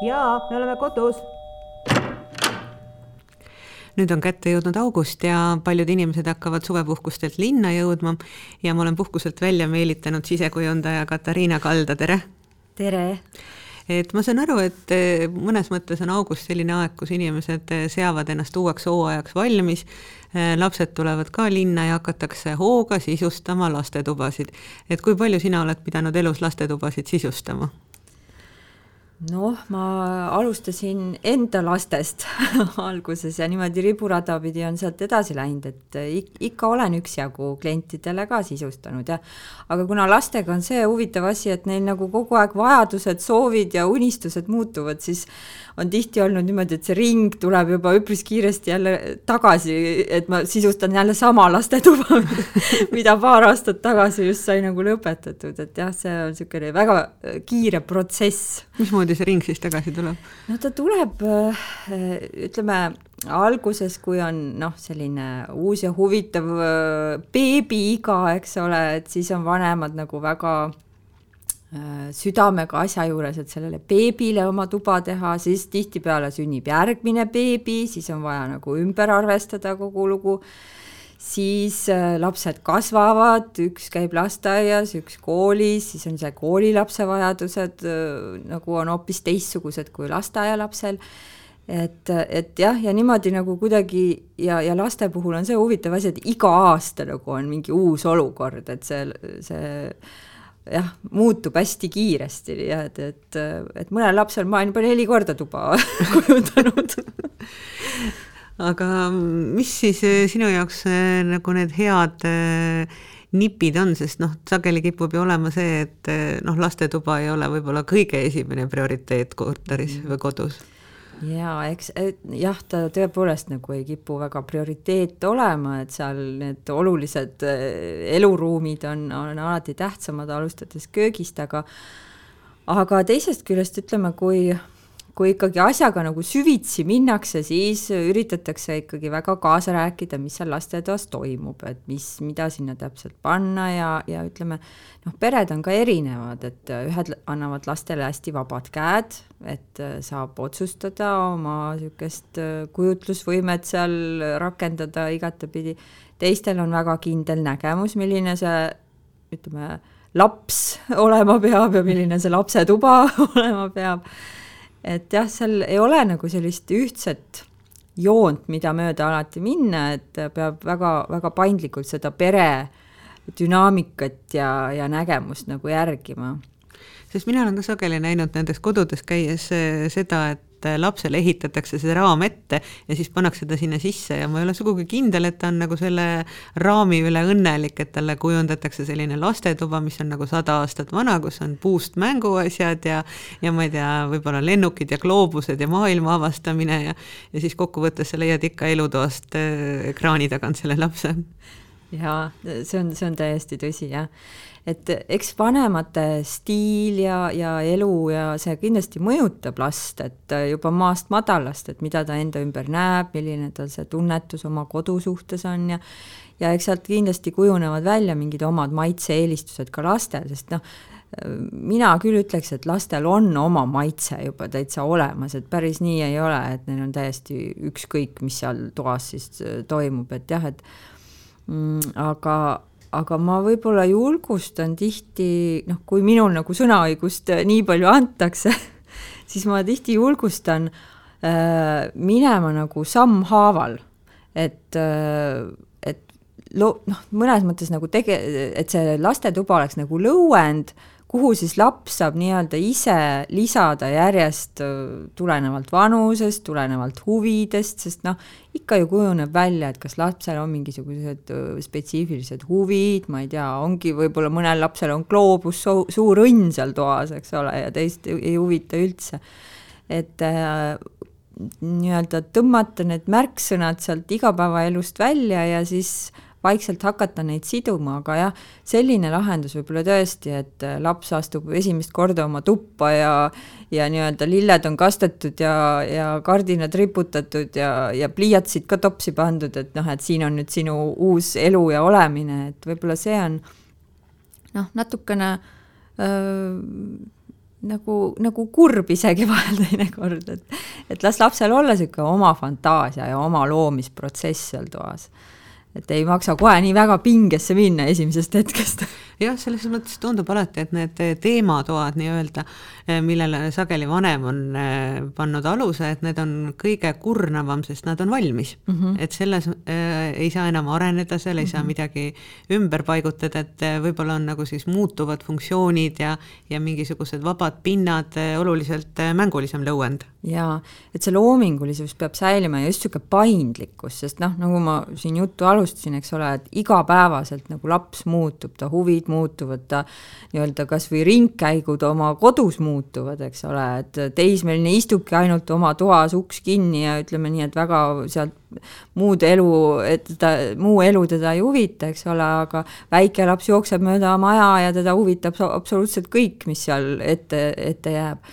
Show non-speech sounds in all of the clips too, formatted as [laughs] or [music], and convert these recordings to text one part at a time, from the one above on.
jaa, me oleme kodus. nüüd on kätte jõudnud august ja paljud inimesed hakkavad suvepuhkustelt linna jõudma ja ma olen puhkuselt välja meelitanud sisekujundaja Katariina Kalda, tere! tere! et ma saan aru, et eh, mõnes mõttes on august selline aeg, kus inimesed eh, seavad ennast uueks hooajaks valmis, eh, lapsed tulevad ka linna ja hakatakse hooga sisustama lastetubasid. et kui palju sina oled pidanud elus lastetubasid sisustama? Noh, ma alustasin enda lastest [laughs] alguses ja niimoodi riburada pidi on sealt edasi läinud, et ikka olen üksjagu klientidele ka sisustanud ja aga kuna lastega on see huvitav asi, et neil nagu kogu aeg vajadused, soovid ja unistused muutuvad, siis on tihti olnud niimoodi, et see ring tuleb juba üpris kiiresti jälle tagasi, et ma sisustan jälle sama lastetuba, [laughs] mida paar aastat tagasi just sai nagu lõpetatud, et jah, see on niisugune väga kiire protsess. mismoodi see ring siis tagasi tuleb? no ta tuleb, äh, ütleme, alguses, kui on noh, selline uus ja huvitav äh, beebiiga, eks ole, et siis on vanemad nagu väga Äh, südamega asja juures, et sellele beebile oma tuba teha, siis tihtipeale sünnib järgmine beebi, siis on vaja nagu ümber arvestada kogu lugu, siis äh, lapsed kasvavad, üks käib lasteaias, üks koolis, siis on see koolilapse vajadused äh, nagu on hoopis teistsugused kui lasteaialapsel et, et jah, ja niimoodi nagu kuidagi ja, ja laste puhul on see huvitav asi, et iga aasta nagu on mingi uus olukord, et see, see jah, muutub hästi kiiresti ja et, et, et mõnel lapsel ma olen juba neli korda tuba [laughs] kujundanud [laughs] aga mis siis eh, sinu jaoks eh, nagu need head eh, nipid on, sest noh, sageli kipub ju olema see, et noh, lastetuba ei ole võib-olla kõige esimene prioriteet korteris või kodus. Jaa, eks jah, ta tõepoolest nagu ei kipu väga prioriteet olema, et seal need olulised eluruumid on, on alati tähtsamad, alustades köögist, aga aga teisest küljest ütleme, kui kui ikkagi asjaga nagu süvitsi minnakse, siis üritatakse ikkagi väga kaasa rääkida, mis seal lastetoas toimub, et mis, mida sinna täpselt panna ja, ja ütleme, noh, pered on ka erinevad, et ühed annavad lastele hästi vabad käed, et saab otsustada oma niisugust kujutlusvõimet seal rakendada igatepidi, teistel on väga kindel nägemus, milline see ütleme, laps [laughs] olema peab ja milline see lapsetuba [laughs] olema peab et jah, seal ei ole nagu sellist ühtset joont, mida mööda alati minna, et peab väga-väga paindlikult seda pere dünaamikat ja, ja nägemust nagu järgima. sest mina olen ka sageli näinud nendes kodudes käies eh, seda, et et äh, lapsele ehitatakse see raam ette ja siis pannakse ta sinna sisse ja ma ei ole sugugi kindel, et ta on nagu selle raami üle õnnelik, et talle kujundatakse selline lastetuba, mis on nagu sada aastat vana, kus on puust mänguasjad ja ja ma ei tea, võib-olla lennukid ja gloobused ja maailma avastamine ja ja siis kokkuvõttes sa leiad ikka elutoast äh, ekraani tagant selle lapse. Jaa, see on, see on täiesti tõsi, jah. Et eks vanemate stiil ja, ja elu ja see kindlasti mõjutab last, et juba maast madalast, et mida ta enda ümber näeb, milline tal see tunnetus oma kodu suhtes on ja ja eks sealt kindlasti kujunevad välja mingid omad maitse-eelistused ka lastel, sest noh, mina küll ütleks, et lastel on oma maitse juba täitsa olemas, et päris nii ei ole, et neil on täiesti ükskõik, mis seal toas siis toimub, et jah, et aga, aga ma võib-olla julgustan tihti, noh, kui minul nagu sõnaõigust äh, nii palju antakse [laughs] siis ma tihti julgustan äh, minema nagu sammhaaval, et äh,, et lo-, noh, mõnes mõttes nagu tege-, et see lastetuba oleks nagu lõuend äh,, kuhu siis laps saab nii-öelda ise lisada järjest tulenevalt vanusest, tulenevalt huvidest, sest noh, ikka ju kujuneb välja, et kas lapsel on mingisugused spetsiifilised huvid, ma ei tea, ongi võib-olla mõnel lapsel on gloobus su suur õnn seal toas, eks ole, ja teist ei huvita üldse. et äh, nii-öelda tõmmata need märksõnad sealt igapäevaelust välja ja siis vaikselt hakata neid siduma, aga jah, selline lahendus võib-olla tõesti, et äh, laps astub esimest korda oma tuppa ja ja nii-öelda lilled on kastetud ja, ja kardinad riputatud ja, ja pliiatsid ka topsi pandud, et noh, et siin on nüüd sinu uus elu ja olemine, et võib-olla see on noh, natukene öö, nagu, nagu kurb isegi vahel teinekord, et et las lapsel olla niisugune oma fantaasia ja oma loomisprotsess seal toas. Et ei maksa kohe nii väga pingesse minna esimesest hetkest jah, selles mõttes tundub alati, et need teematoad nii-öelda, eh, millele sageli vanem on eh, pannud aluse, et need on kõige kurnavam, sest nad on valmis mm. -hmm. et selles äh, ei saa enam areneda, seal ei mm -hmm. saa mhm. midagi ümber paigutada, et võib-olla on nagu siis muutuvad funktsioonid ja, ja mingisugused vabad pinnad oluliselt mängulisem lõuend. Jaa, et see loomingulisus peab säilima ja just niisugune paindlikkus, sest noh, nagu ma siin juttu alustasin, eks ole, et igapäevaselt nagu laps muutub, ta huvid muutuvad, ta nii-öelda kas või ringkäigud oma kodus muutuvad, eks ole, et teismeline istubki ainult oma toas uks kinni ja ütleme nii, et väga sealt muud elu, et teda, muu elu teda ei huvita, eks ole, aga väike laps jookseb mööda maja ja teda huvitab absoluutselt kõik, mis seal ette, ette jääb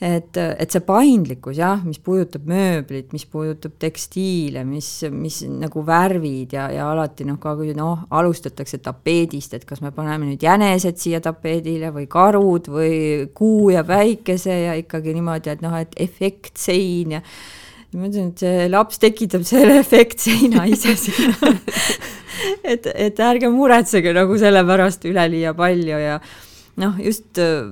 et, et see paindlikkus jah, mis puudutab mööblit, mis puudutab tekstiile, mis, mis nagu värvid ja, ja alati noh, ka kui noh, alustatakse tapeedist, et kas me paneme nüüd jänesed siia tapeedile või karud või kuu ja päikese ja ikkagi niimoodi, et noh, et efektsein ja ma ütlesin, et see laps tekitab selle efektseina ise sinna [laughs] [laughs] et, et ärge muretsege nagu selle pärast üleliia palju ja noh, just äh,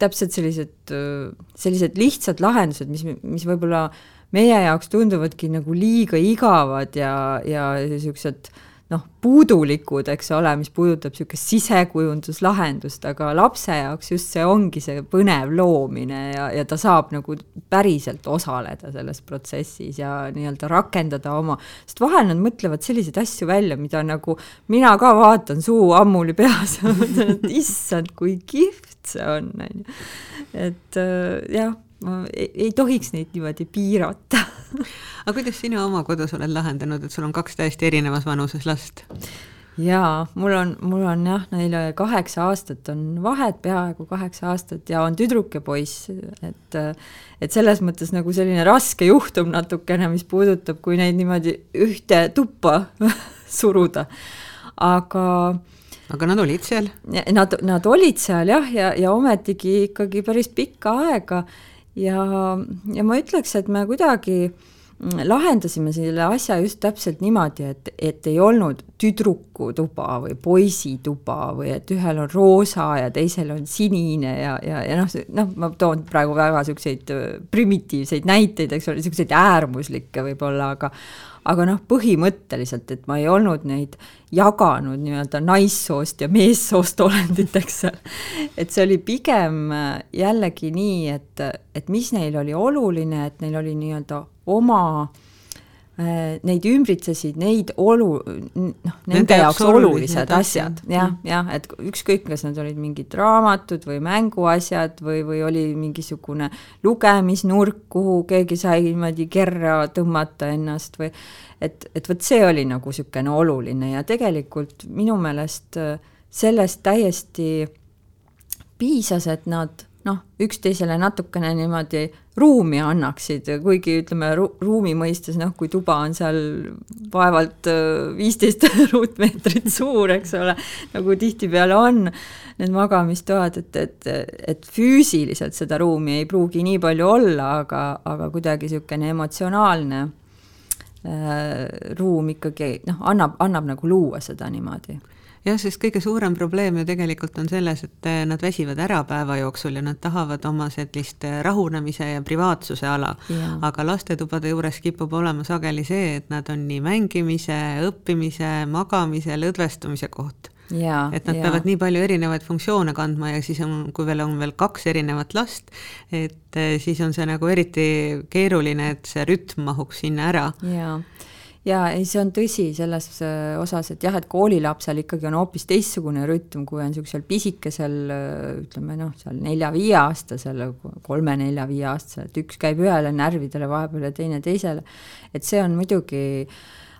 täpselt sellised, äh, sellised lihtsad lahendused, mis, mis võib-olla meie jaoks tunduvadki nagu liiga igavad ja, ja niisugused äh, noh, puudulikud, eks ole, mis puudutab niisugust sisekujunduslahendust, aga lapse jaoks just see ongi see põnev loomine ja, ja ta saab nagu päriselt osaleda selles protsessis ja nii-öelda rakendada oma, sest vahel nad mõtlevad selliseid asju välja, mida nagu mina ka vaatan, suu ammuli peas [laughs] ja mõtlen, et issand, kui kihvt see on, on ju. et äh, jah, ma ei, ei tohiks neid niimoodi piirata [laughs] [laughs] aga kuidas sina oma kodus oled lahendanud, et sul on kaks täiesti erinevas vanuses last? jaa, mul on, mul on jah, neile kaheksa aastat on vahet, peaaegu kaheksa aastat ja on tüdruk ja poiss, et et selles mõttes nagu selline raske juhtum natukene, mis puudutab, kui neid niimoodi ühte tuppa [laughs] suruda, aga aga nad olid seal? Nad, nad olid seal jah, ja, ja ometigi ikkagi päris pikka aega ja, ja ma ütleks, et me kuidagi mm, lahendasime selle asja just täpselt niimoodi, et, et ei olnud tüdruku tuba või poisi tuba või et ühel on roosa ja teisel on sinine ja, ja, ja noh, noh, ma toon praegu väga niisuguseid äh, primitiivseid näiteid, eks ole, niisuguseid äärmuslikke võib-olla, aga aga noh, põhimõtteliselt, et ma ei olnud neid jaganud nii-öelda naissoost ja meessoost olenditeks seal. [laughs] et see oli pigem äh, jällegi nii, et, et mis neil oli oluline, et neil oli nii-öelda oma äh, neid ümbritsesid neid olu, noh, nende jaoks olulised asjad, jah, mm. jah, et ükskõik, kas need olid mingid raamatud või mänguasjad või, või oli mingisugune lugemisnurk, kuhu keegi sai niimoodi kerra tõmmata ennast või et, et vot see oli nagu niisugune oluline ja tegelikult minu meelest äh, sellest täiesti piisas, et nad noh, üksteisele natukene niimoodi ruumi annaksid, kuigi ütleme ru, ruumi mõistes noh, kui tuba on seal vaevalt äh, viisteist [laughs] ruutmeetrit suur, eks ole, nagu tihtipeale on need magamistoad, et, et, et füüsiliselt seda ruumi ei pruugi nii palju olla, aga, aga kuidagi niisugune emotsionaalne äh, ruum ikkagi noh, annab, annab nagu luua seda niimoodi jah, sest kõige suurem probleem ju tegelikult on selles, et eh, nad väsivad ära päeva jooksul ja nad tahavad oma sellist eh, rahunemise ja privaatsuse ala. aga lastetubade juures kipub olema sageli see, et nad on nii mängimise, õppimise, magamise, lõdvestumise koht. Ja, et nad ja. peavad nii palju erinevaid funktsioone kandma ja siis on, kui veel on veel kaks erinevat last, et eh, siis on see nagu eriti keeruline, et see rütm mahuks sinna ära. jaa jaa, ei, see on tõsi selles äh, osas, et jah, et koolilapsel ikkagi on hoopis teistsugune rütm, kui on niisugusel pisikesel äh, ütleme noh, seal nelja-viieaastasel, kolme-nelja-viieaastasel, et üks käib ühele närvidele vahepeal ja teine teisele. et see on muidugi,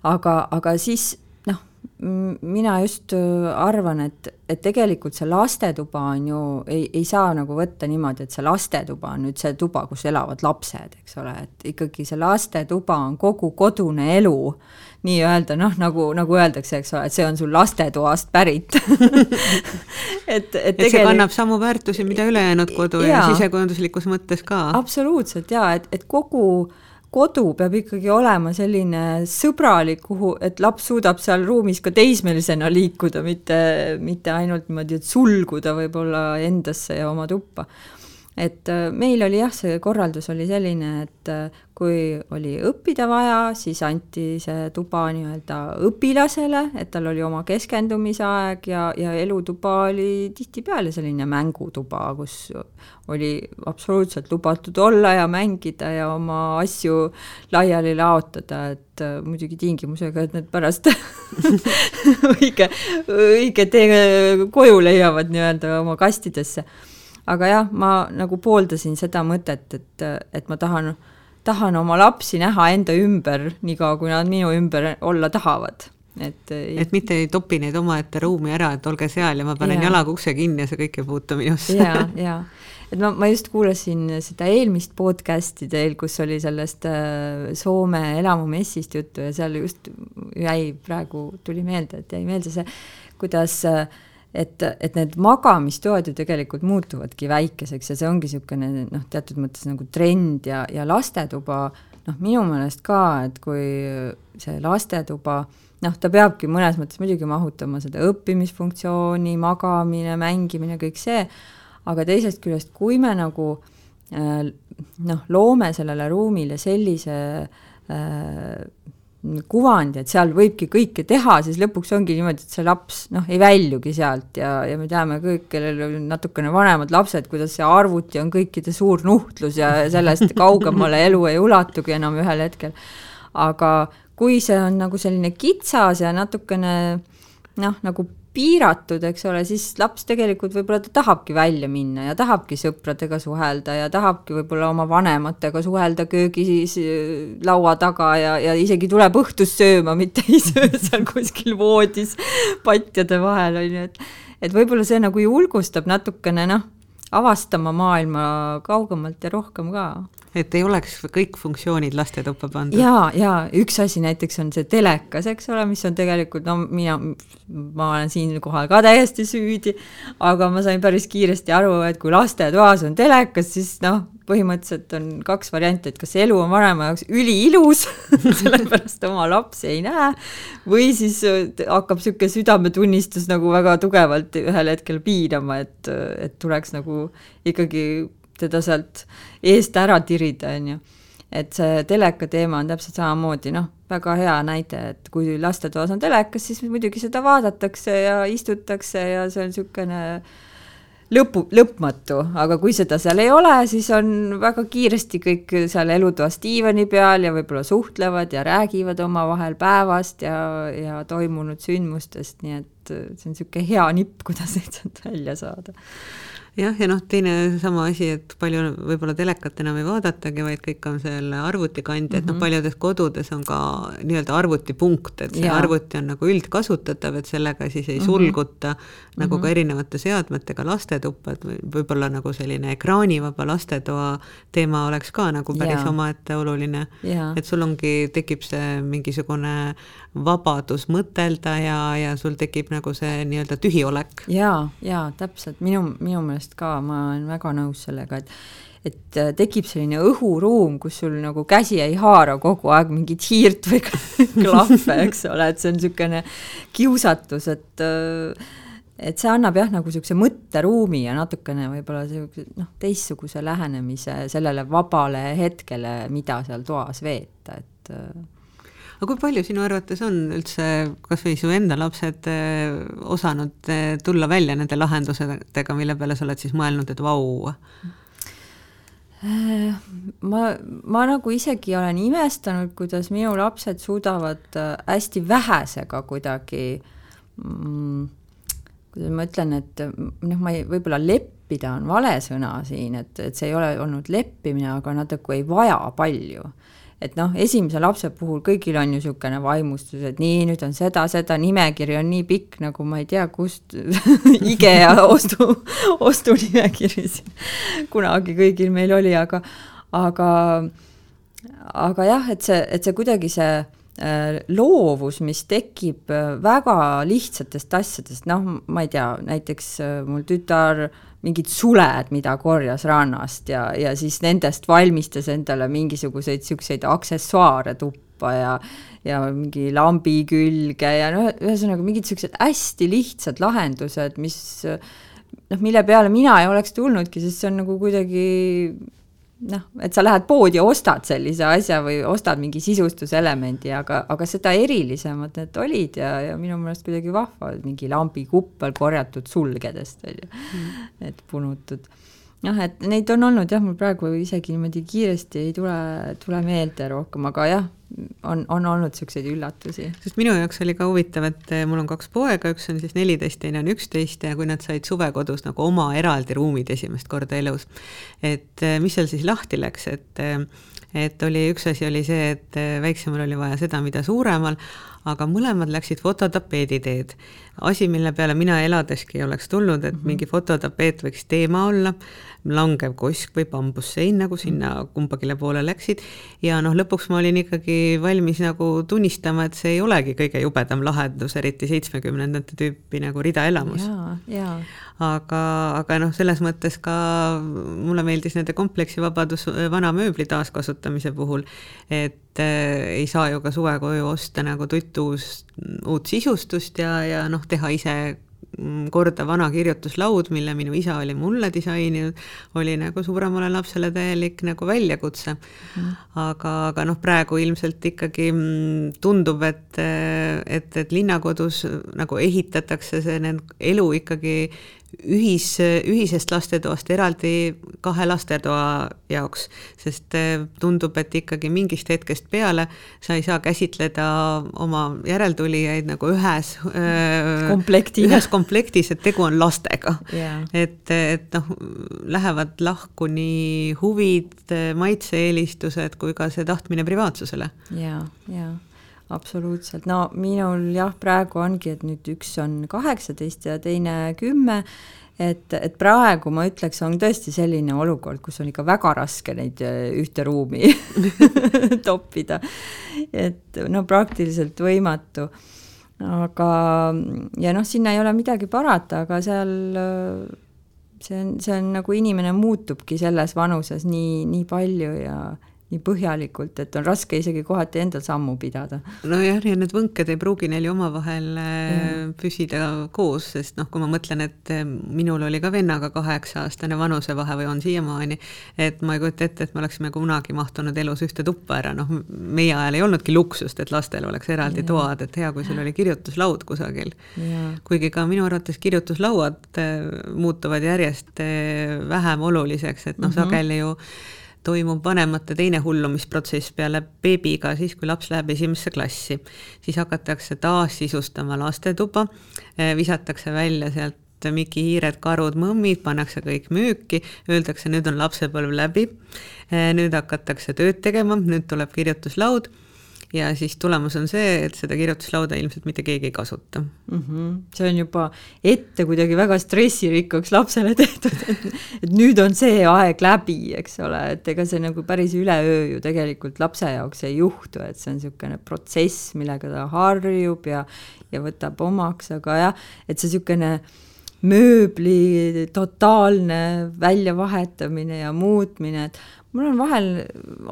aga, aga siis mina just äh, arvan, et, et tegelikult see lastetuba on ju, ei, ei saa nagu võtta niimoodi, et see lastetuba on nüüd see tuba, kus elavad lapsed, eks ole, et ikkagi see lastetuba on kogu kodune elu, nii-öelda noh, nagu, nagu öeldakse, eks ole, et see on sul lastetoast pärit. [laughs] Et, et, et see kannab samu väärtusi, mida ülejäänud kodu ja, ja sisekujunduslikus mõttes ka. absoluutselt jaa, et, et kogu äh, kodu peab ikkagi olema selline sõbralik, kuhu, et laps suudab seal ruumis ka teismelisena liikuda, mitte, mitte ainult niimoodi, et sulguda võib-olla endasse ja oma tuppa et äh, meil oli jah, see korraldus oli selline, et äh, kui oli õppida vaja, siis anti see tuba nii-öelda õpilasele, et tal oli oma keskendumisaeg ja, ja elutuba oli tihtipeale selline mängutuba, kus oli absoluutselt lubatud olla ja mängida ja oma asju laiali laotada, et äh, muidugi tingimusega, et need pärast [laughs] õige, õige tee koju leiavad nii-öelda oma kastidesse aga jah, ma nagu pooldasin seda mõtet, et, et ma tahan, tahan oma lapsi näha enda ümber, niikaua kui nad minu ümber olla tahavad et et mitte ei topi neid omaette ruumi ära, et olge seal ja ma panen ja. jalaga ukse kinni ja see kõik ei puutu minusse. ja, ja et ma, ma just kuulasin seda eelmist podcast'i teil, kus oli sellest äh, Soome elamumessist juttu ja seal just jäi praegu, tuli meelde, et jäi meelde see, kuidas äh, et, et need magamistoad ju tegelikult muutuvadki väikeseks ja see ongi niisugune noh, teatud mõttes nagu trend ja, ja lastetuba. Noh, minu meelest ka, et kui see lastetuba noh, ta peabki mõnes mõttes muidugi mahutama seda õppimisfunktsiooni, magamine, mängimine, kõik see, aga teisest küljest, kui me nagu äh, noh, loome sellele ruumile sellise äh, kuvandi, et seal võibki kõike teha, siis lõpuks ongi niimoodi, et see laps noh, ei väljugi sealt ja, ja me teame kõik, kellel on natukene vanemad lapsed, kuidas see arvuti on kõikide suur nuhtlus ja sellest kaugemale elu ei ulatugi enam ühel hetkel. aga kui see on nagu selline kitsas ja natukene noh, nagu piiratud, eks ole, siis laps tegelikult võib-olla ta tahabki välja minna ja tahabki sõpradega suhelda ja tahabki võib-olla oma vanematega suhelda köögis laua taga ja, ja isegi tuleb õhtust sööma, mitte ei söö [laughs] seal kuskil voodis patjade vahel, on ju, et et võib-olla see nagu julgustab natukene noh, avastama maailma kaugemalt ja rohkem ka et ei oleks kõik funktsioonid lastetuppa pandud. ja, ja üks asi näiteks on see telekas, eks ole, mis on tegelikult, no mina, ma olen siinkohal ka täiesti süüdi, aga ma sain päris kiiresti aru, et kui lastetoas on telekas, siis noh, põhimõtteliselt on kaks varianti, et kas elu on vanema jaoks üliilus [laughs] sellepärast oma lapsi ei näe, või siis hakkab niisugune südametunnistus nagu väga tugevalt ühel hetkel piinama, et, et tuleks nagu ikkagi teda sealt eest ära tirida, on ju. et see teleka teema on täpselt samamoodi, noh, väga hea näide, et kui lastetoas on telekas, siis muidugi seda vaadatakse ja istutakse ja see on niisugune lõpu, lõpmatu, aga kui seda seal ei ole, siis on väga kiiresti kõik seal elutoas diivani peal ja võib-olla suhtlevad ja räägivad omavahel päevast ja, ja toimunud sündmustest, nii et see on niisugune hea nipp, [laughs] kuidas neid sealt välja saada jah, ja noh, teine sama asi, et palju võib-olla telekat enam ei vaadatagi, vaid kõik on selle arvutikandja, et mm -hmm. noh, mhm. paljudes kodudes on ka nii-öelda arvutipunkt, et see ja. arvuti on nagu üldkasutatav, et sellega siis ei mm -hmm. sulguta mm -hmm. nagu ka mhm. erinevate seadmetega lastetuppa, et võib-olla nagu selline ekraanivaba lastetoa teema oleks ka nagu päris omaette oluline. et sul ongi, tekib see mingisugune vabadus mõtelda ja, ja sul tekib nagu see nii-öelda tühiolek. ja, ja täpselt minu, minu meelest ka, ma olen väga nõus sellega, et et äh, tekib selline õhuruum, kus sul nagu käsi ei haara kogu aeg mingit hiirt või [laughs] klahve, eks ole, et see on niisugune kiusatus, et äh, et see annab jah, nagu niisuguse mõtteruumi ja natukene võib-olla niisuguse noh, teistsuguse lähenemise sellele vabale hetkele, mida seal toas veeta, et äh, aga kui palju sinu arvates on üldse kas või su enda lapsed eh, osanud eh, tulla välja nende lahendusedega, mille peale sa oled siis mõelnud, et vau? Äh, ma, ma nagu isegi olen imestanud, kuidas minu lapsed suudavad hästi vähesega kuidagi mm, kuidas ma ütlen, et noh, ma ei, võib-olla leppida on vale sõna siin, et, et see ei ole olnud leppimine, aga nad nagu ei vaja palju et noh, esimese lapse puhul kõigil on ju niisugune vaimustus, et nii, nüüd on seda, seda, nimekiri on nii pikk, nagu ma ei tea, kust [laughs] IKEA ostu, ostunimekiri siin kunagi kõigil meil oli, aga, aga, aga jah, et see, et see kuidagi see äh, loovus, mis tekib äh, väga lihtsatest asjadest, noh, ma ei tea, näiteks äh, mul tütar mingid suled, mida korjas rannast ja, ja siis nendest valmistas endale mingisuguseid niisuguseid aksessuaare tuppa ja ja mingi lambi külge ja noh, ühesõnaga mingid niisugused hästi lihtsad lahendused, mis noh, mille peale mina ei oleks tulnudki, sest see on nagu kuidagi noh, et sa lähed poodi ja ostad sellise asja või ostad mingi sisustuselemendi, aga, aga seda erilisemad need olid ja, ja minu meelest kuidagi vahva, mingi lambikuppel korjatud sulgedest, on ju mm., et punutud. Jah, et neid on olnud jah, mul praegu isegi niimoodi kiiresti ei tule, tule meelde rohkem, aga jah, on, on olnud niisuguseid üllatusi. sest minu jaoks oli ka huvitav, et eh, mul on kaks poega, üks on siis neliteist, teine on üksteist ja kui nad said suvekodus nagu oma eraldi ruumid esimest korda elus, et eh, mis seal siis lahti läks, et eh, et oli, üks asi oli see, et väiksemal oli vaja seda, mida suuremal, aga mõlemad läksid fototapeedi teed. asi, mille peale mina eladeski oleks tulnud, et mm -hmm. mingi fototapeet võiks teema olla, langev kosk või bambussein, nagu sinna mhm. kumbagile poole läksid. ja noh, lõpuks ma olin ikkagi valmis nagu tunnistama, et see ei olegi kõige jubedam lahendus, eriti seitsmekümnendate tüüpi nagu ridaelamus. Aga, aga noh, selles mõttes ka mulle meeldis nende kompleksivabadus vana mööbli taaskasutamise puhul, et äh, ei saa ju ka suvekoju osta nagu tuttuus uut sisustust ja, ja noh, teha ise Mm, korda vana kirjutuslaud, mille minu isa oli mulle disaininud, oli nagu suuremale lapsele täielik nagu väljakutse. Mm.. aga, aga noh, praegu ilmselt ikkagi mm, tundub, et, et, et linnakodus nagu ehitatakse see elu ikkagi ühis, ühisest lastetoast eraldi kahe lastetoa jaoks, sest eh, tundub, et ikkagi mingist hetkest peale sa ei saa käsitleda oma järeltulijaid nagu ühes eh, komplekti. ühes komplektis, et tegu on lastega yeah.. et, et noh, lähevad lahku nii huvid, maitse-eelistused kui ka see tahtmine privaatsusele. ja, ja absoluutselt, no minul jah, praegu ongi, et nüüd üks on kaheksateist ja teine kümme, et, et praegu ma ütleks, on tõesti selline olukord, kus on ikka väga raske neid äh, ühte ruumi [laughs] toppida. et no praktiliselt võimatu. aga, ja noh, sinna ei ole midagi parata, aga seal äh, see on, see on nagu inimene muutubki selles vanuses nii, nii palju ja nii põhjalikult, et on raske isegi kohati endal sammu pidada. nojah, ja need võnked ei pruugi neil ju omavahel. Äh, püsida koos, sest noh, kui ma mõtlen, et äh, minul oli ka vennaga kaheksa-aastane vanusevahe või on siiamaani, et ma ei kujuta ette, et me oleksime kunagi mahtunud elus ühte tuppa ära, noh, meie ajal ei olnudki luksust, et lastel oleks eraldi ja. toad, et hea, kui sul oli kirjutuslaud kusagil. kuigi ka minu arvates kirjutuslauad äh, muutuvad järjest vähem oluliseks, et noh mm -hmm., sageli ju toimub vanemate teine hullumisprotsess peale beebiga, siis kui laps läheb esimesse klassi. siis hakatakse taas sisustama lastetuba, eh, visatakse välja sealt Miki hiired, karud, mõmmid, pannakse kõik müüki, öeldakse, nüüd on lapsepõlv läbi, eh, nüüd hakatakse tööd tegema, nüüd tuleb kirjutuslaud ja siis tulemus on see, et seda kirjutuslauda ilmselt mitte keegi ei kasuta mm. -hmm. see on juba ette kuidagi väga stressirikkaks lapsele tehtud, et, [laughs] et nüüd on see aeg läbi, eks ole, et ega see nagu päris üleöö ju tegelikult lapse jaoks ei juhtu, et see on niisugune protsess, millega ta harjub ja, ja võtab omaks, aga jah, et see niisugune mööbli totaalne väljavahetamine ja muutmine, et mul on vahel,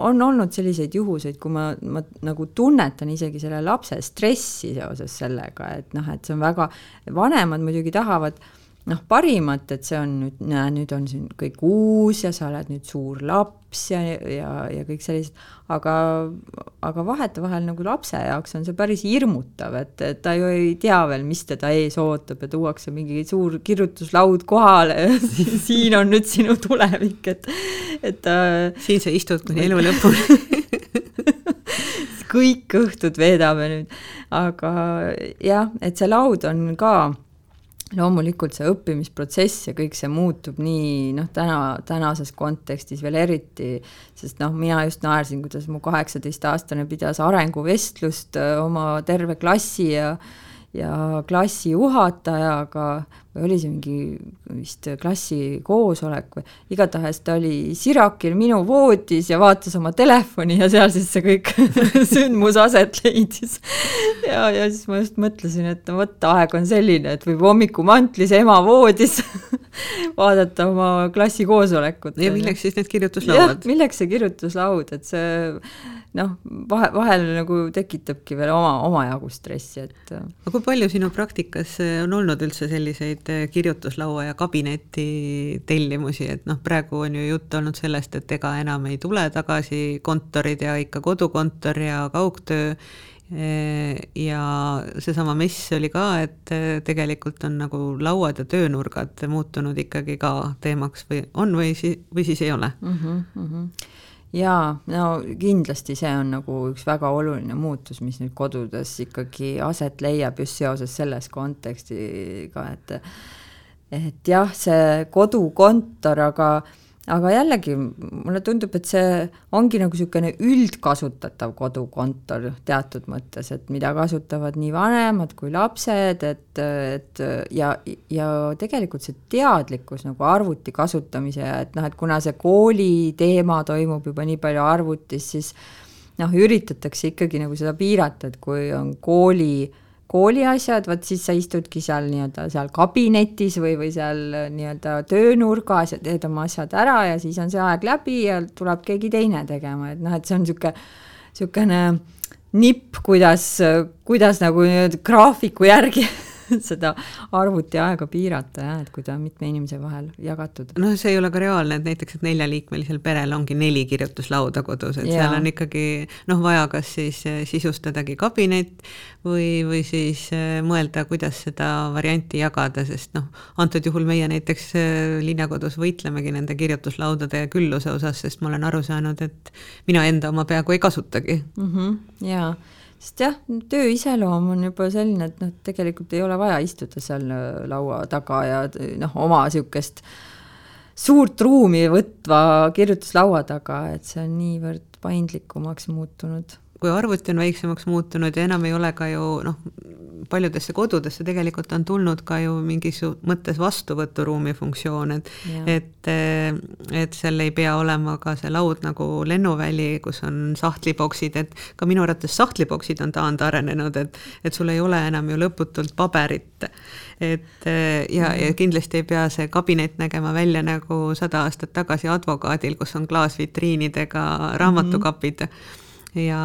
on olnud selliseid juhuseid, kui ma, ma nagu tunnetan isegi selle lapse stressi seoses sellega, et noh, et see on väga, vanemad muidugi tahavad noh, parimat, et see on nüüd, näe, nüüd on siin kõik uus ja sa oled nüüd suur laps ja, ja, ja kõik sellised, aga, aga vahetevahel nagu lapse jaoks on see päris hirmutav, et, et ta ju ei tea veel, mis teda ees ootab ja tuuakse mingi suur kirjutuslaud kohale ja [laughs] siin on nüüd sinu tulevik, et, et ta siin sa istud kuni elu lõpuni. [laughs] Kõik õhtud veedame nüüd, aga jah, et see laud on ka loomulikult see õppimisprotsess ja kõik see muutub nii noh, täna, tänases kontekstis veel eriti, sest noh, mina just naersin, kuidas mu kaheksateistaastane pidas arenguvestlust oma terve klassi ja ja klassi juhatajaga või oli see mingi vist klassi koosolek või igatahes ta oli Sirakil minu voodis ja vaatas oma telefoni ja seal siis see kõik [laughs] sündmus aset leidis. ja, ja siis ma just mõtlesin, et vot, aeg on selline, et võib hommikumantlis ema voodis [laughs] vaadata oma klassi koosolekut. ja milleks siis need kirjutuslauad? milleks see kirjutuslaud, et see noh, vahe, vahel nagu tekitabki veel oma, omajagu stressi, et. Aga kui palju sinu praktikas on olnud üldse selliseid äh, kirjutuslaua ja kabineti tellimusi, et noh, praegu on ju jutt olnud sellest, et ega enam ei tule tagasi kontorid ja ikka kodukontor ja kaugtöö ja seesama mess oli ka, et tegelikult on nagu lauad ja töönurgad muutunud ikkagi ka teemaks või on või si-, või siis ei ole mm? -hmm, mm -hmm jaa, no kindlasti see on nagu üks väga oluline muutus, mis nüüd kodudes ikkagi aset leiab just seoses selles kontekstiga, et et jah, see kodukontor, aga aga jällegi mulle tundub, et see ongi nagu niisugune üldkasutatav kodukontor teatud mõttes, et mida kasutavad nii vanemad kui lapsed, et, et ja, ja tegelikult see teadlikkus nagu arvuti kasutamise ja et noh, et kuna see kooli teema toimub juba nii palju arvutis, siis noh, üritatakse ikkagi nagu seda piirata, et kui on kooli äh, kooli asjad, vot siis sa istudki seal nii-öelda seal kabinetis või, või seal nii-öelda töönurgas ja teed oma asjad ära ja siis on see aeg läbi ja tuleb keegi teine tegema, et noh, et see on niisugune, niisugune nipp, kuidas, kuidas nagu nii-öelda graafiku järgi [laughs] [laughs] seda arvutiaega piirata jah, et kui ta on mitme inimese vahel jagatud. noh, see ei ole ka reaalne, et näiteks, et neljaliikmelisel perel ongi neli kirjutuslauda kodus, et ja. seal on ikkagi noh, vaja kas siis eh, sisustadagi kabinet või, või siis eh, mõelda, kuidas seda varianti jagada, sest noh, antud juhul meie näiteks eh, linnakodus võitlemegi nende kirjutuslaudade külluse osas, sest ma olen aru saanud, et mina enda oma peaaegu ei kasutagi mm. -hmm, jaa sest jah, töö iseloom on juba selline, et noh, tegelikult ei ole vaja istuda seal äh, laua taga ja noh, oma niisugust suurt ruumi võtva kirjutuslaua taga, et see on niivõrd paindlikumaks muutunud kui arvuti on väiksemaks muutunud ja enam ei ole ka ju noh, paljudesse kodudesse tegelikult on tulnud ka ju mingis mõttes vastuvõturuumi funktsioon, et et, et seal ei pea olema ka see laud nagu lennuväli, kus on sahtliboksid, et ka minu arvates sahtliboksid on taandarenenud, et et sul ei ole enam ju lõputult paberit. et ja, ja kindlasti ei pea see kabinet nägema välja nagu sada aastat tagasi advokaadil, kus on klaasvitriinidega raamatukapid mm. -hmm ja,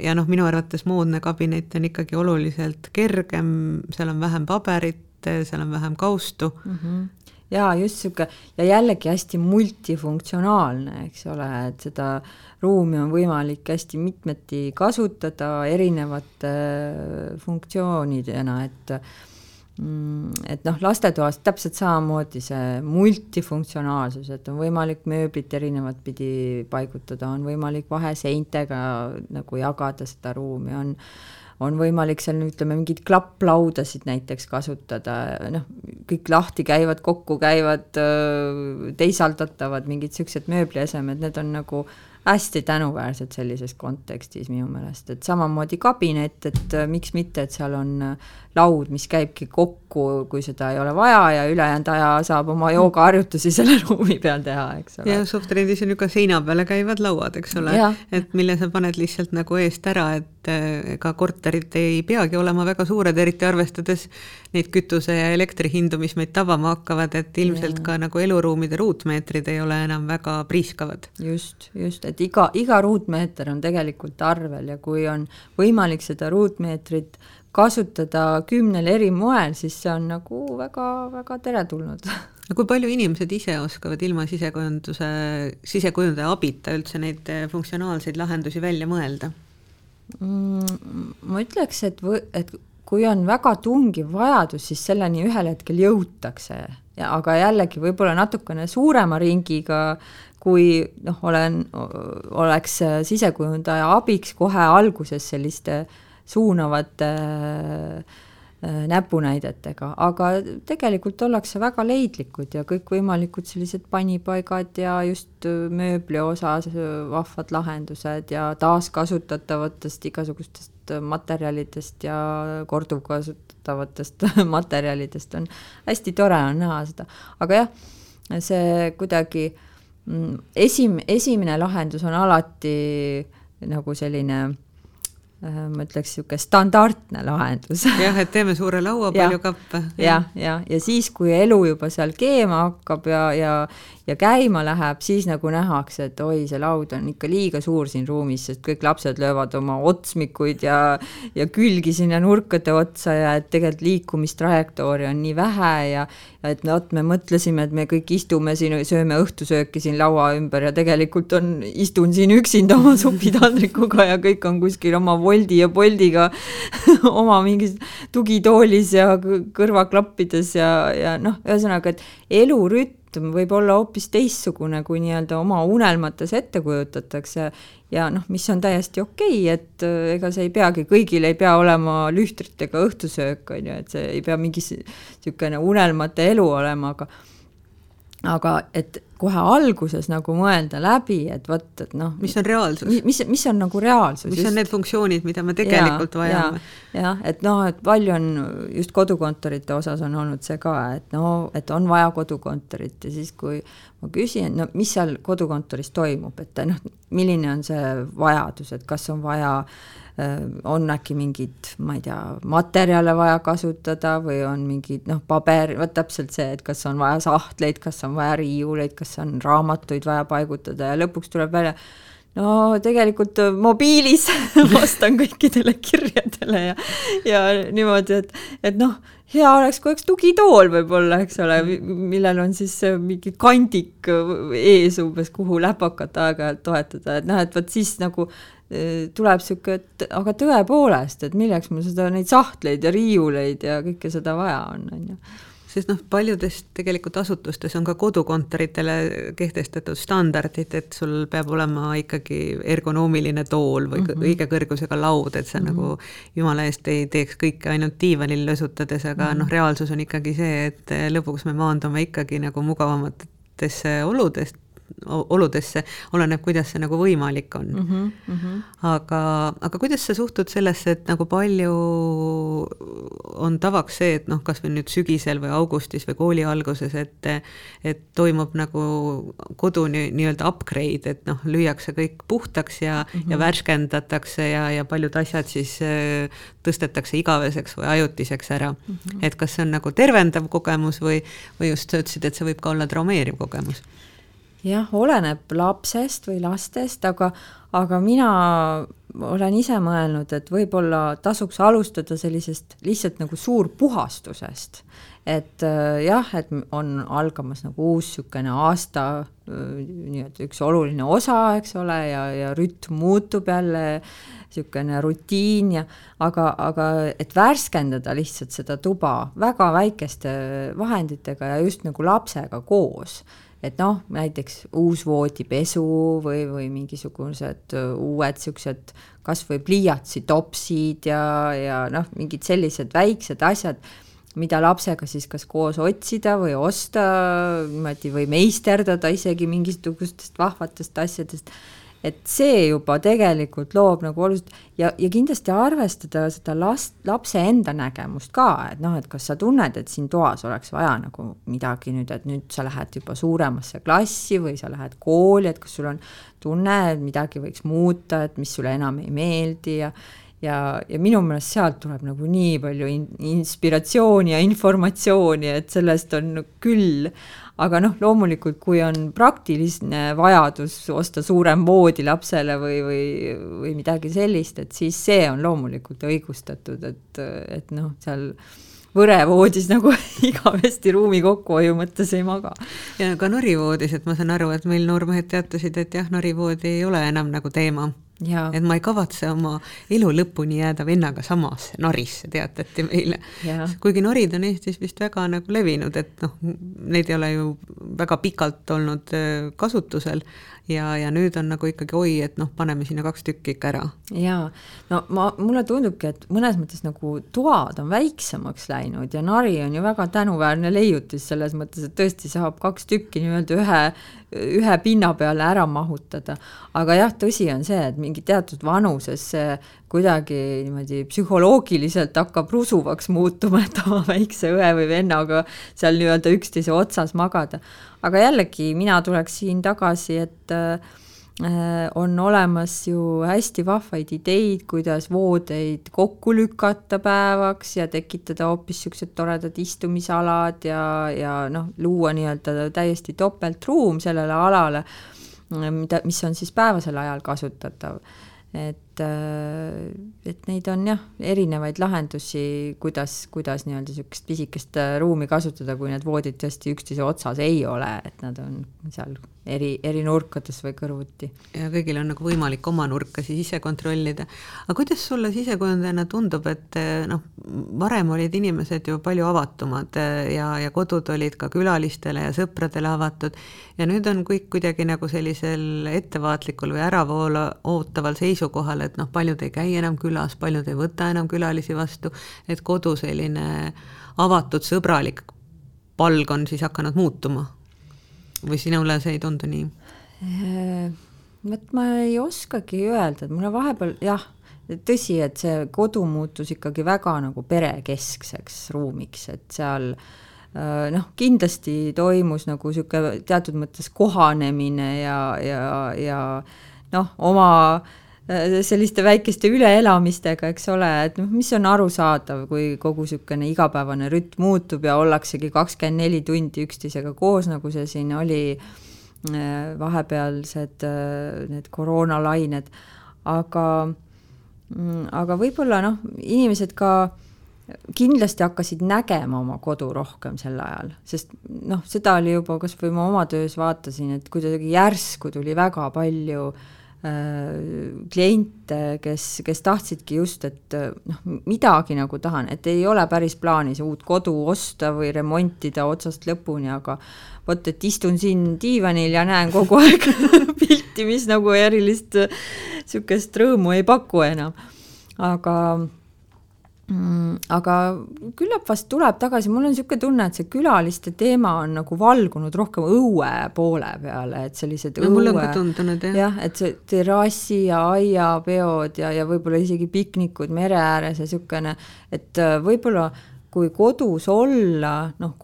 ja noh, minu arvates moodne kabinet on ikkagi oluliselt kergem, seal on vähem paberit, seal on vähem kaustu mm. -hmm jaa, just niisugune ja jällegi hästi multifunktsionaalne, eks ole, et seda ruumi on võimalik hästi mitmeti kasutada erinevate funktsioonidena, et et noh, lastetoas täpselt samamoodi see multifunktsionaalsus, et on võimalik mööblit erinevat pidi paigutada, on võimalik vaheseintega nagu jagada seda ruumi, on on võimalik seal ütleme, mingeid klapplaudasid näiteks kasutada, noh, kõik lahti käivad, kokku käivad, teisaldatavad, mingid niisugused mööbliesemed, need on nagu hästi tänuväärsed sellises kontekstis minu meelest, et samamoodi kabinet, et miks mitte, et seal on laud, mis käibki kokku, kui seda ei ole vaja ja ülejäänud aja saab oma joogaharjutusi selle ruumi peal teha, eks ole. ja Softrendis on ju ka seina peale käivad lauad, eks ole, et mille sa paned lihtsalt nagu eest ära, et eh, ega korterid ei peagi olema väga suured, eriti arvestades neid kütuse ja elektri hindu, mis meid tabama hakkavad, et ilmselt ja. ka nagu eluruumide ruutmeetrid ei ole enam väga priiskavad. just, just, et iga, iga ruutmeeter on tegelikult arvel ja kui on võimalik seda ruutmeetrit kasutada kümnel eri moel, siis see on nagu väga-väga teretulnud aga kui palju inimesed ise oskavad ilma sisekujunduse, sisekujundaja abita üldse neid eh, funktsionaalseid lahendusi välja mõelda mm,? ma ütleks, et, et kui on väga tungiv vajadus, siis selleni ühel hetkel jõutakse ja aga jällegi võib-olla natukene suurema ringiga, kui noh, olen, oleks sisekujundaja abiks kohe alguses selliste äh, suunavate Äh, näpunäidetega, aga tegelikult ollakse väga leidlikud ja kõikvõimalikud sellised panipaigad ja just äh, mööbli osas äh, vahvad lahendused ja taaskasutatavatest igasugustest materjalidest ja korduvkasutatavatest [laughs] materjalidest on hästi tore on näha seda, aga jah, see kuidagi mm, esim-, esimene lahendus on alati nagu selline Äh, ma ütleks, niisugune standardne lahendus. jah, et teeme suure laua, palju kappe. jah, ja, ja, ja siis, kui elu juba seal keema hakkab ja, ja, ja käima läheb, siis nagu nähakse, et oi, see laud on ikka liiga suur siin ruumis, sest kõik lapsed löövad oma otsmikuid ja, ja külgi sinna nurkade otsa ja et tegelikult liikumistrajektoori on nii vähe ja, ja et vot me mõtlesime, et me kõik istume siin, sööme õhtusööki siin laua ümber ja tegelikult on, istun siin üksinda oma [laughs] supitaldrikuga ja kõik on kuskil oma Woldi ja Boldiga [laughs] oma mingis tugitoolis ja kõrvaklappides ja, ja noh, ühesõnaga, et elurütm võib olla hoopis teistsugune, kui nii-öelda oma unelmates ette kujutatakse. Ja noh, mis on täiesti okei okay,, et äh, ega see ei peagi, kõigil ei pea olema lühtritega õhtusöök, on ju, et see ei pea mingi niisugune unelmate elu olema, aga aga et kohe alguses nagu mõelda läbi, et vot, et noh. mis on reaalsus? mis, mis on nagu reaalsus? mis just. on need funktsioonid, mida me tegelikult ja, vajame? jah, et noh, et palju on just kodukontorite osas on olnud see ka, et no, et on vaja kodukontorit ja siis, kui ma küsin, no mis seal kodukontoris toimub, et noh, milline on see vajadus, et kas on vaja äh, on äkki mingeid, ma ei tea, materjale vaja kasutada või on mingid noh, paber, vot täpselt see, et kas on vaja sahtleid, kas on vaja riiuleid, kas on raamatuid vaja paigutada ja lõpuks tuleb välja, no tegelikult mobiilis [laughs] vastan kõikidele kirjadele ja, ja niimoodi, et, et noh, hea oleks, kui oleks tugitool võib-olla, eks ole, millel on siis mingi kandik ees umbes, kuhu läpakat aeg-ajalt toetada, et noh, et vot siis nagu tuleb niisugune, et aga tõepoolest, et milleks mul seda, neid sahtleid ja riiuleid ja kõike seda vaja on, on ju sest noh, paljudes tegelikult asutustes on ka kodukontoritele kehtestatud standardid, et sul peab olema ikkagi ergonoomiline tool või mm -hmm. õige kõrgusega laud, et sa mm -hmm. nagu jumala eest ei teeks kõike ainult diivanil lösutades, aga mm -hmm. noh, reaalsus on ikkagi see, et lõpuks me maandume ikkagi nagu mugavamatesse oludest, oludesse, oleneb, kuidas see nagu võimalik on mm. -hmm, mm -hmm. aga, aga kuidas sa suhtud sellesse, et nagu palju on tavaks see, et noh, kasvõi nüüd sügisel või augustis või kooli alguses, et et toimub nagu koduni nii-öelda upgrade, et noh, lüüakse kõik puhtaks ja mm, -hmm. ja värskendatakse ja, ja paljud asjad siis äh, tõstetakse igaveseks või ajutiseks ära mm. -hmm. et kas see on nagu tervendav kogemus või, või just sa ütlesid, et see võib ka olla traumeeriv kogemus jah, oleneb lapsest või lastest, aga, aga mina olen ise mõelnud, et võib-olla tasuks alustada sellisest lihtsalt nagu suurpuhastusest. et äh, jah, et on algamas nagu uus niisugune aasta äh, nii-öelda üks oluline osa, eks ole, ja, ja rütm muutub jälle, niisugune rutiin ja aga, aga et värskendada lihtsalt seda tuba väga väikeste vahenditega ja just nagu lapsega koos et noh, näiteks uus voodipesu või, või mingisugused äh, uued niisugused kas või pliiatsitopsid ja, ja noh, mingid sellised väiksed asjad, mida lapsega siis kas koos otsida või osta niimoodi või meisterdada isegi mingisugustest vahvatest asjadest et see juba tegelikult loob nagu oluliselt ja, ja kindlasti arvestada seda last, lapse enda nägemust ka, et noh, et kas sa tunned, et siin toas oleks vaja nagu midagi nüüd, et nüüd sa lähed juba suuremasse klassi või sa lähed kooli, et kas sul on tunne, et midagi võiks muuta, et mis sulle enam ei meeldi ja ja, ja minu meelest sealt tuleb nagu nii palju in, inspiratsiooni ja informatsiooni, et sellest on küll aga noh, loomulikult kui on praktiline vajadus osta suurem voodi lapsele või, või, või midagi sellist, et siis see on loomulikult õigustatud, et, et noh, seal võrevoodis nagu [laughs] igavesti ruumi kokkuhoiu mõttes ei maga. ja ka norivoodis, et ma saan aru, et meil noormehed teatasid, et jah, norivoodi ei ole enam nagu teema et ma ei kavatse oma elu lõpuni jääda vennaga samasse narisse, teatati meile. kuigi norid on Eestis vist väga nagu levinud, et noh, neid ei ole ju väga pikalt olnud kasutusel ja, ja nüüd on nagu ikkagi oi, et noh, paneme sinna kaks tükki ikka ära. jaa, no ma, mulle tundubki, et mõnes mõttes nagu toad on väiksemaks läinud ja nari on ju väga tänuväärne leiutis selles mõttes, et tõesti saab kaks tükki nii-öelda ühe, ühe pinna peale ära mahutada. aga jah, tõsi on see, et mingi teatud vanuses see kuidagi niimoodi psühholoogiliselt hakkab rusuvaks muutuma, et oma väikse õe või vennaga seal nii-öelda üksteise otsas magada. Aga jällegi, mina tuleks siin tagasi, et äh, on olemas ju hästi vahvaid ideid, kuidas voodeid kokku lükata päevaks ja tekitada hoopis niisugused toredad istumisalad ja, ja noh, luua nii-öelda täiesti topeltruum sellele alale, mida, mis on siis päevasel ajal kasutatav. Et, äh, et neid on jah, erinevaid lahendusi, kuidas, kuidas nii-öelda niisugust pisikest äh, ruumi kasutada, kui need voodid tõesti üksteise otsas ei ole, et nad on seal eri, eri nurkades või kõrvuti. ja kõigil on nagu võimalik oma nurka siis ise kontrollida. aga kuidas sulle sisekujundajana tundub, et eh, noh, varem olid inimesed ju palju avatumad ja, ja kodud olid ka külalistele ja sõpradele avatud ja nüüd on kõik kuidagi nagu sellisel ettevaatlikul või äravoola ootaval seisukohal, et noh, paljud ei käi enam külas, paljud ei võta enam külalisi vastu, et kodu selline avatud, sõbralik palg on siis hakanud muutuma või sinule see ei tundu nii? Äh, vot ma ei oskagi öelda, et mulle vahepeal jah, tõsi, et see kodu muutus ikkagi väga nagu perekeskseks ruumiks, et seal äh, noh, kindlasti toimus nagu niisugune teatud mõttes kohanemine ja, ja, ja noh, oma Äh, selliste väikeste üleelamistega, eks ole, et noh, mis on arusaadav, kui kogu niisugune igapäevane rütm muutub ja ollaksegi kakskümmend neli tundi üksteisega koos, nagu see siin oli äh, vahepealsed äh, need koroonalained, aga, mm, aga võib-olla noh, inimesed ka kindlasti hakkasid nägema oma kodu rohkem sel ajal, sest noh, seda oli juba, kas või ma oma töös vaatasin, et kuidagi järsku tuli väga palju äh, Äh, kliente, kes, kes tahtsidki just, et noh, midagi nagu tahan, et ei ole päris plaanis uut kodu osta või remontida otsast lõpuni, aga vot, et istun siin diivanil ja näen kogu [laughs] aeg pilti, mis nagu erilist niisugust rõõmu ei paku enam. aga aga küllap vast tuleb tagasi, mul on niisugune tunne, et see külaliste teema on nagu valgunud rohkem õue poole peale, et sellised no, õue, tundunud jah. jah, et see terrassi ja aiapeod ja, ja võib-olla isegi piknikud mere ääres ja niisugune, et äh, võib-olla kui kodus olla noh,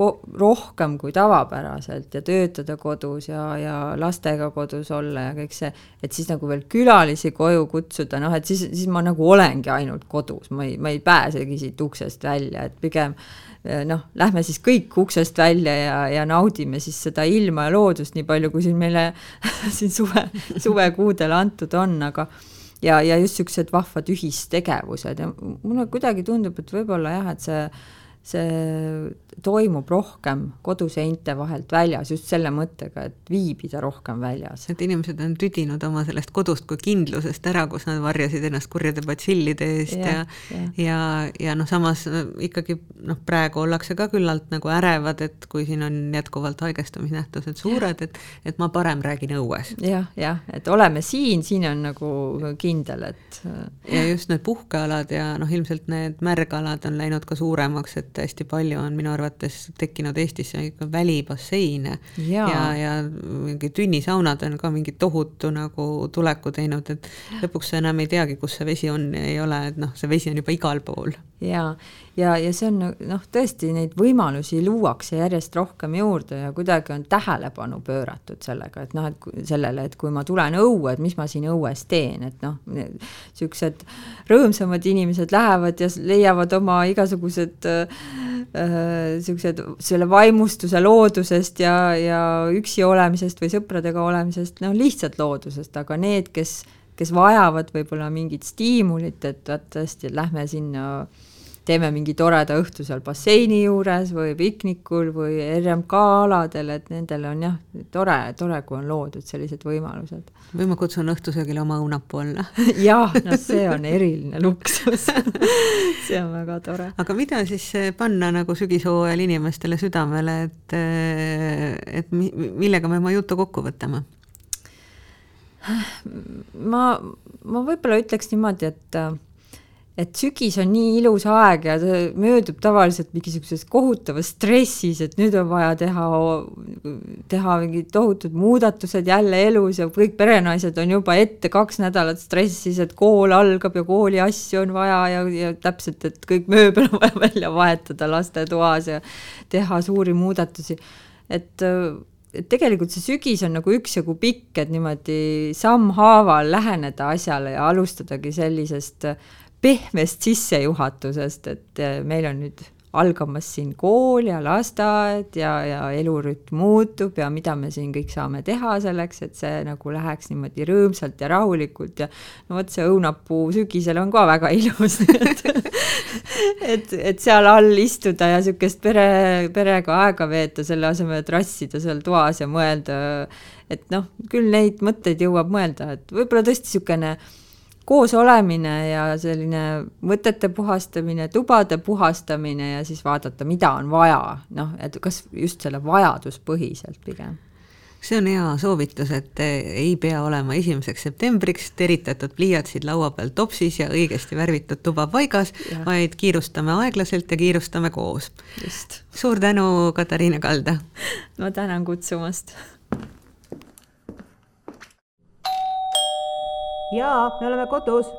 rohkem kui tavapäraselt ja töötada kodus ja, ja lastega kodus olla ja kõik see, et siis nagu veel külalisi koju kutsuda, noh et siis, siis ma nagu olengi ainult kodus, ma ei, ma ei pääsegi siit uksest välja, et pigem eh, noh, lähme siis kõik uksest välja ja, ja naudime siis seda ilma ja loodust nii palju, kui siin meile [laughs] siin suve, suvekuudel antud on, aga ja, ja just niisugused vahvad ühistegevused ja mulle kuidagi tundub, et võib-olla jah, et see see toimub rohkem koduseinte vahelt väljas just selle mõttega, et viibida rohkem väljas. et inimesed on tüdinud oma sellest kodust kui kindlusest ära, kus nad varjasid ennast kurjade batsillide eest ja, ja, ja, ja, ja noh, samas ikkagi noh, praegu ollakse ka küllalt nagu ärevad, et kui siin on jätkuvalt haigestumisnähtused suured, et, et ma parem räägin õues ja,. jah, jah, et oleme siin, siin on nagu kindel, et. ja just need puhkealad ja noh, ilmselt need märgalad on läinud ka suuremaks, et hästi palju on minu arvates tekkinud Eestisse ikka välibasseine ja, ja, ja mingi tünnisaunad on ka mingi tohutu nagu tuleku teinud, et lõpuks sa enam ei teagi, kus see vesi on ja ei ole, et noh, see vesi on juba igal pool. ja, ja, ja see on noh, tõesti neid võimalusi luuakse järjest rohkem juurde ja kuidagi on tähelepanu pööratud sellega, et noh, et sellele, et kui ma tulen õue, et mis ma siin õues teen, et noh, niisugused rõõmsamad inimesed lähevad ja leiavad oma igasugused niisugused äh, selle vaimustuse loodusest ja, ja üksi olemisest või sõpradega olemisest, no lihtsalt loodusest, aga need, kes, kes vajavad võib-olla mingit stiimulit, et vot tõesti, et lähme sinna äh, teeme mingi toreda õhtu seal basseini juures või piknikul või RMK aladel, et nendel on jah, tore, tore, kui on loodud sellised võimalused. või ma kutsun õhtusöögile oma õunapuu alla [laughs] jah, no see on eriline luksus [laughs] see on väga tore. aga mida siis panna nagu sügishooajal inimestele südamele, et, et millega me oma jutu kokku võtame? ma, ma võib-olla ütleks niimoodi, et et sügis on nii ilus aeg ja see möödub tavaliselt mingisuguses kohutavas stressis, et nüüd on vaja teha, teha mingid tohutud muudatused jälle elus ja kõik perenaised on juba ette kaks nädalat stressis, et kool algab ja kooli asju on vaja ja, ja täpselt, et kõik mööbel on vaja [laughs] välja vahetada lastetoas ja teha suuri muudatusi. et et tegelikult see sügis on nagu üksjagu pikk, et niimoodi sammhaaval läheneda asjale ja alustadagi sellisest pehmest sissejuhatusest, et eh, meil on nüüd algamas siin kool ja lasteaed ja, ja elurütm muutub ja mida me siin kõik saame teha selleks, et see nagu läheks niimoodi rõõmsalt ja rahulikult ja no vot, see õunapuu sügisel on ka väga [laughs] ilus. Et, et, et seal all istuda ja niisugust pere, perega aega veeta, selle asemel, et rassida seal toas ja mõelda, et noh, küll neid mõtteid jõuab mõelda, et võib-olla tõesti niisugune koos olemine ja selline mõtete puhastamine, tubade puhastamine ja siis vaadata, mida on vaja, noh, et kas just selle vajaduspõhiselt pigem see on hea soovitus, et ei pea olema esimeseks septembriks teritatud pliiatsid laua peal topsis ja õigesti värvitud tuba paigas, vaid kiirustame aeglaselt ja kiirustame koos. suur tänu, Katariina Kalda! ma tänan kutsumast! Jaa, me oleme kodus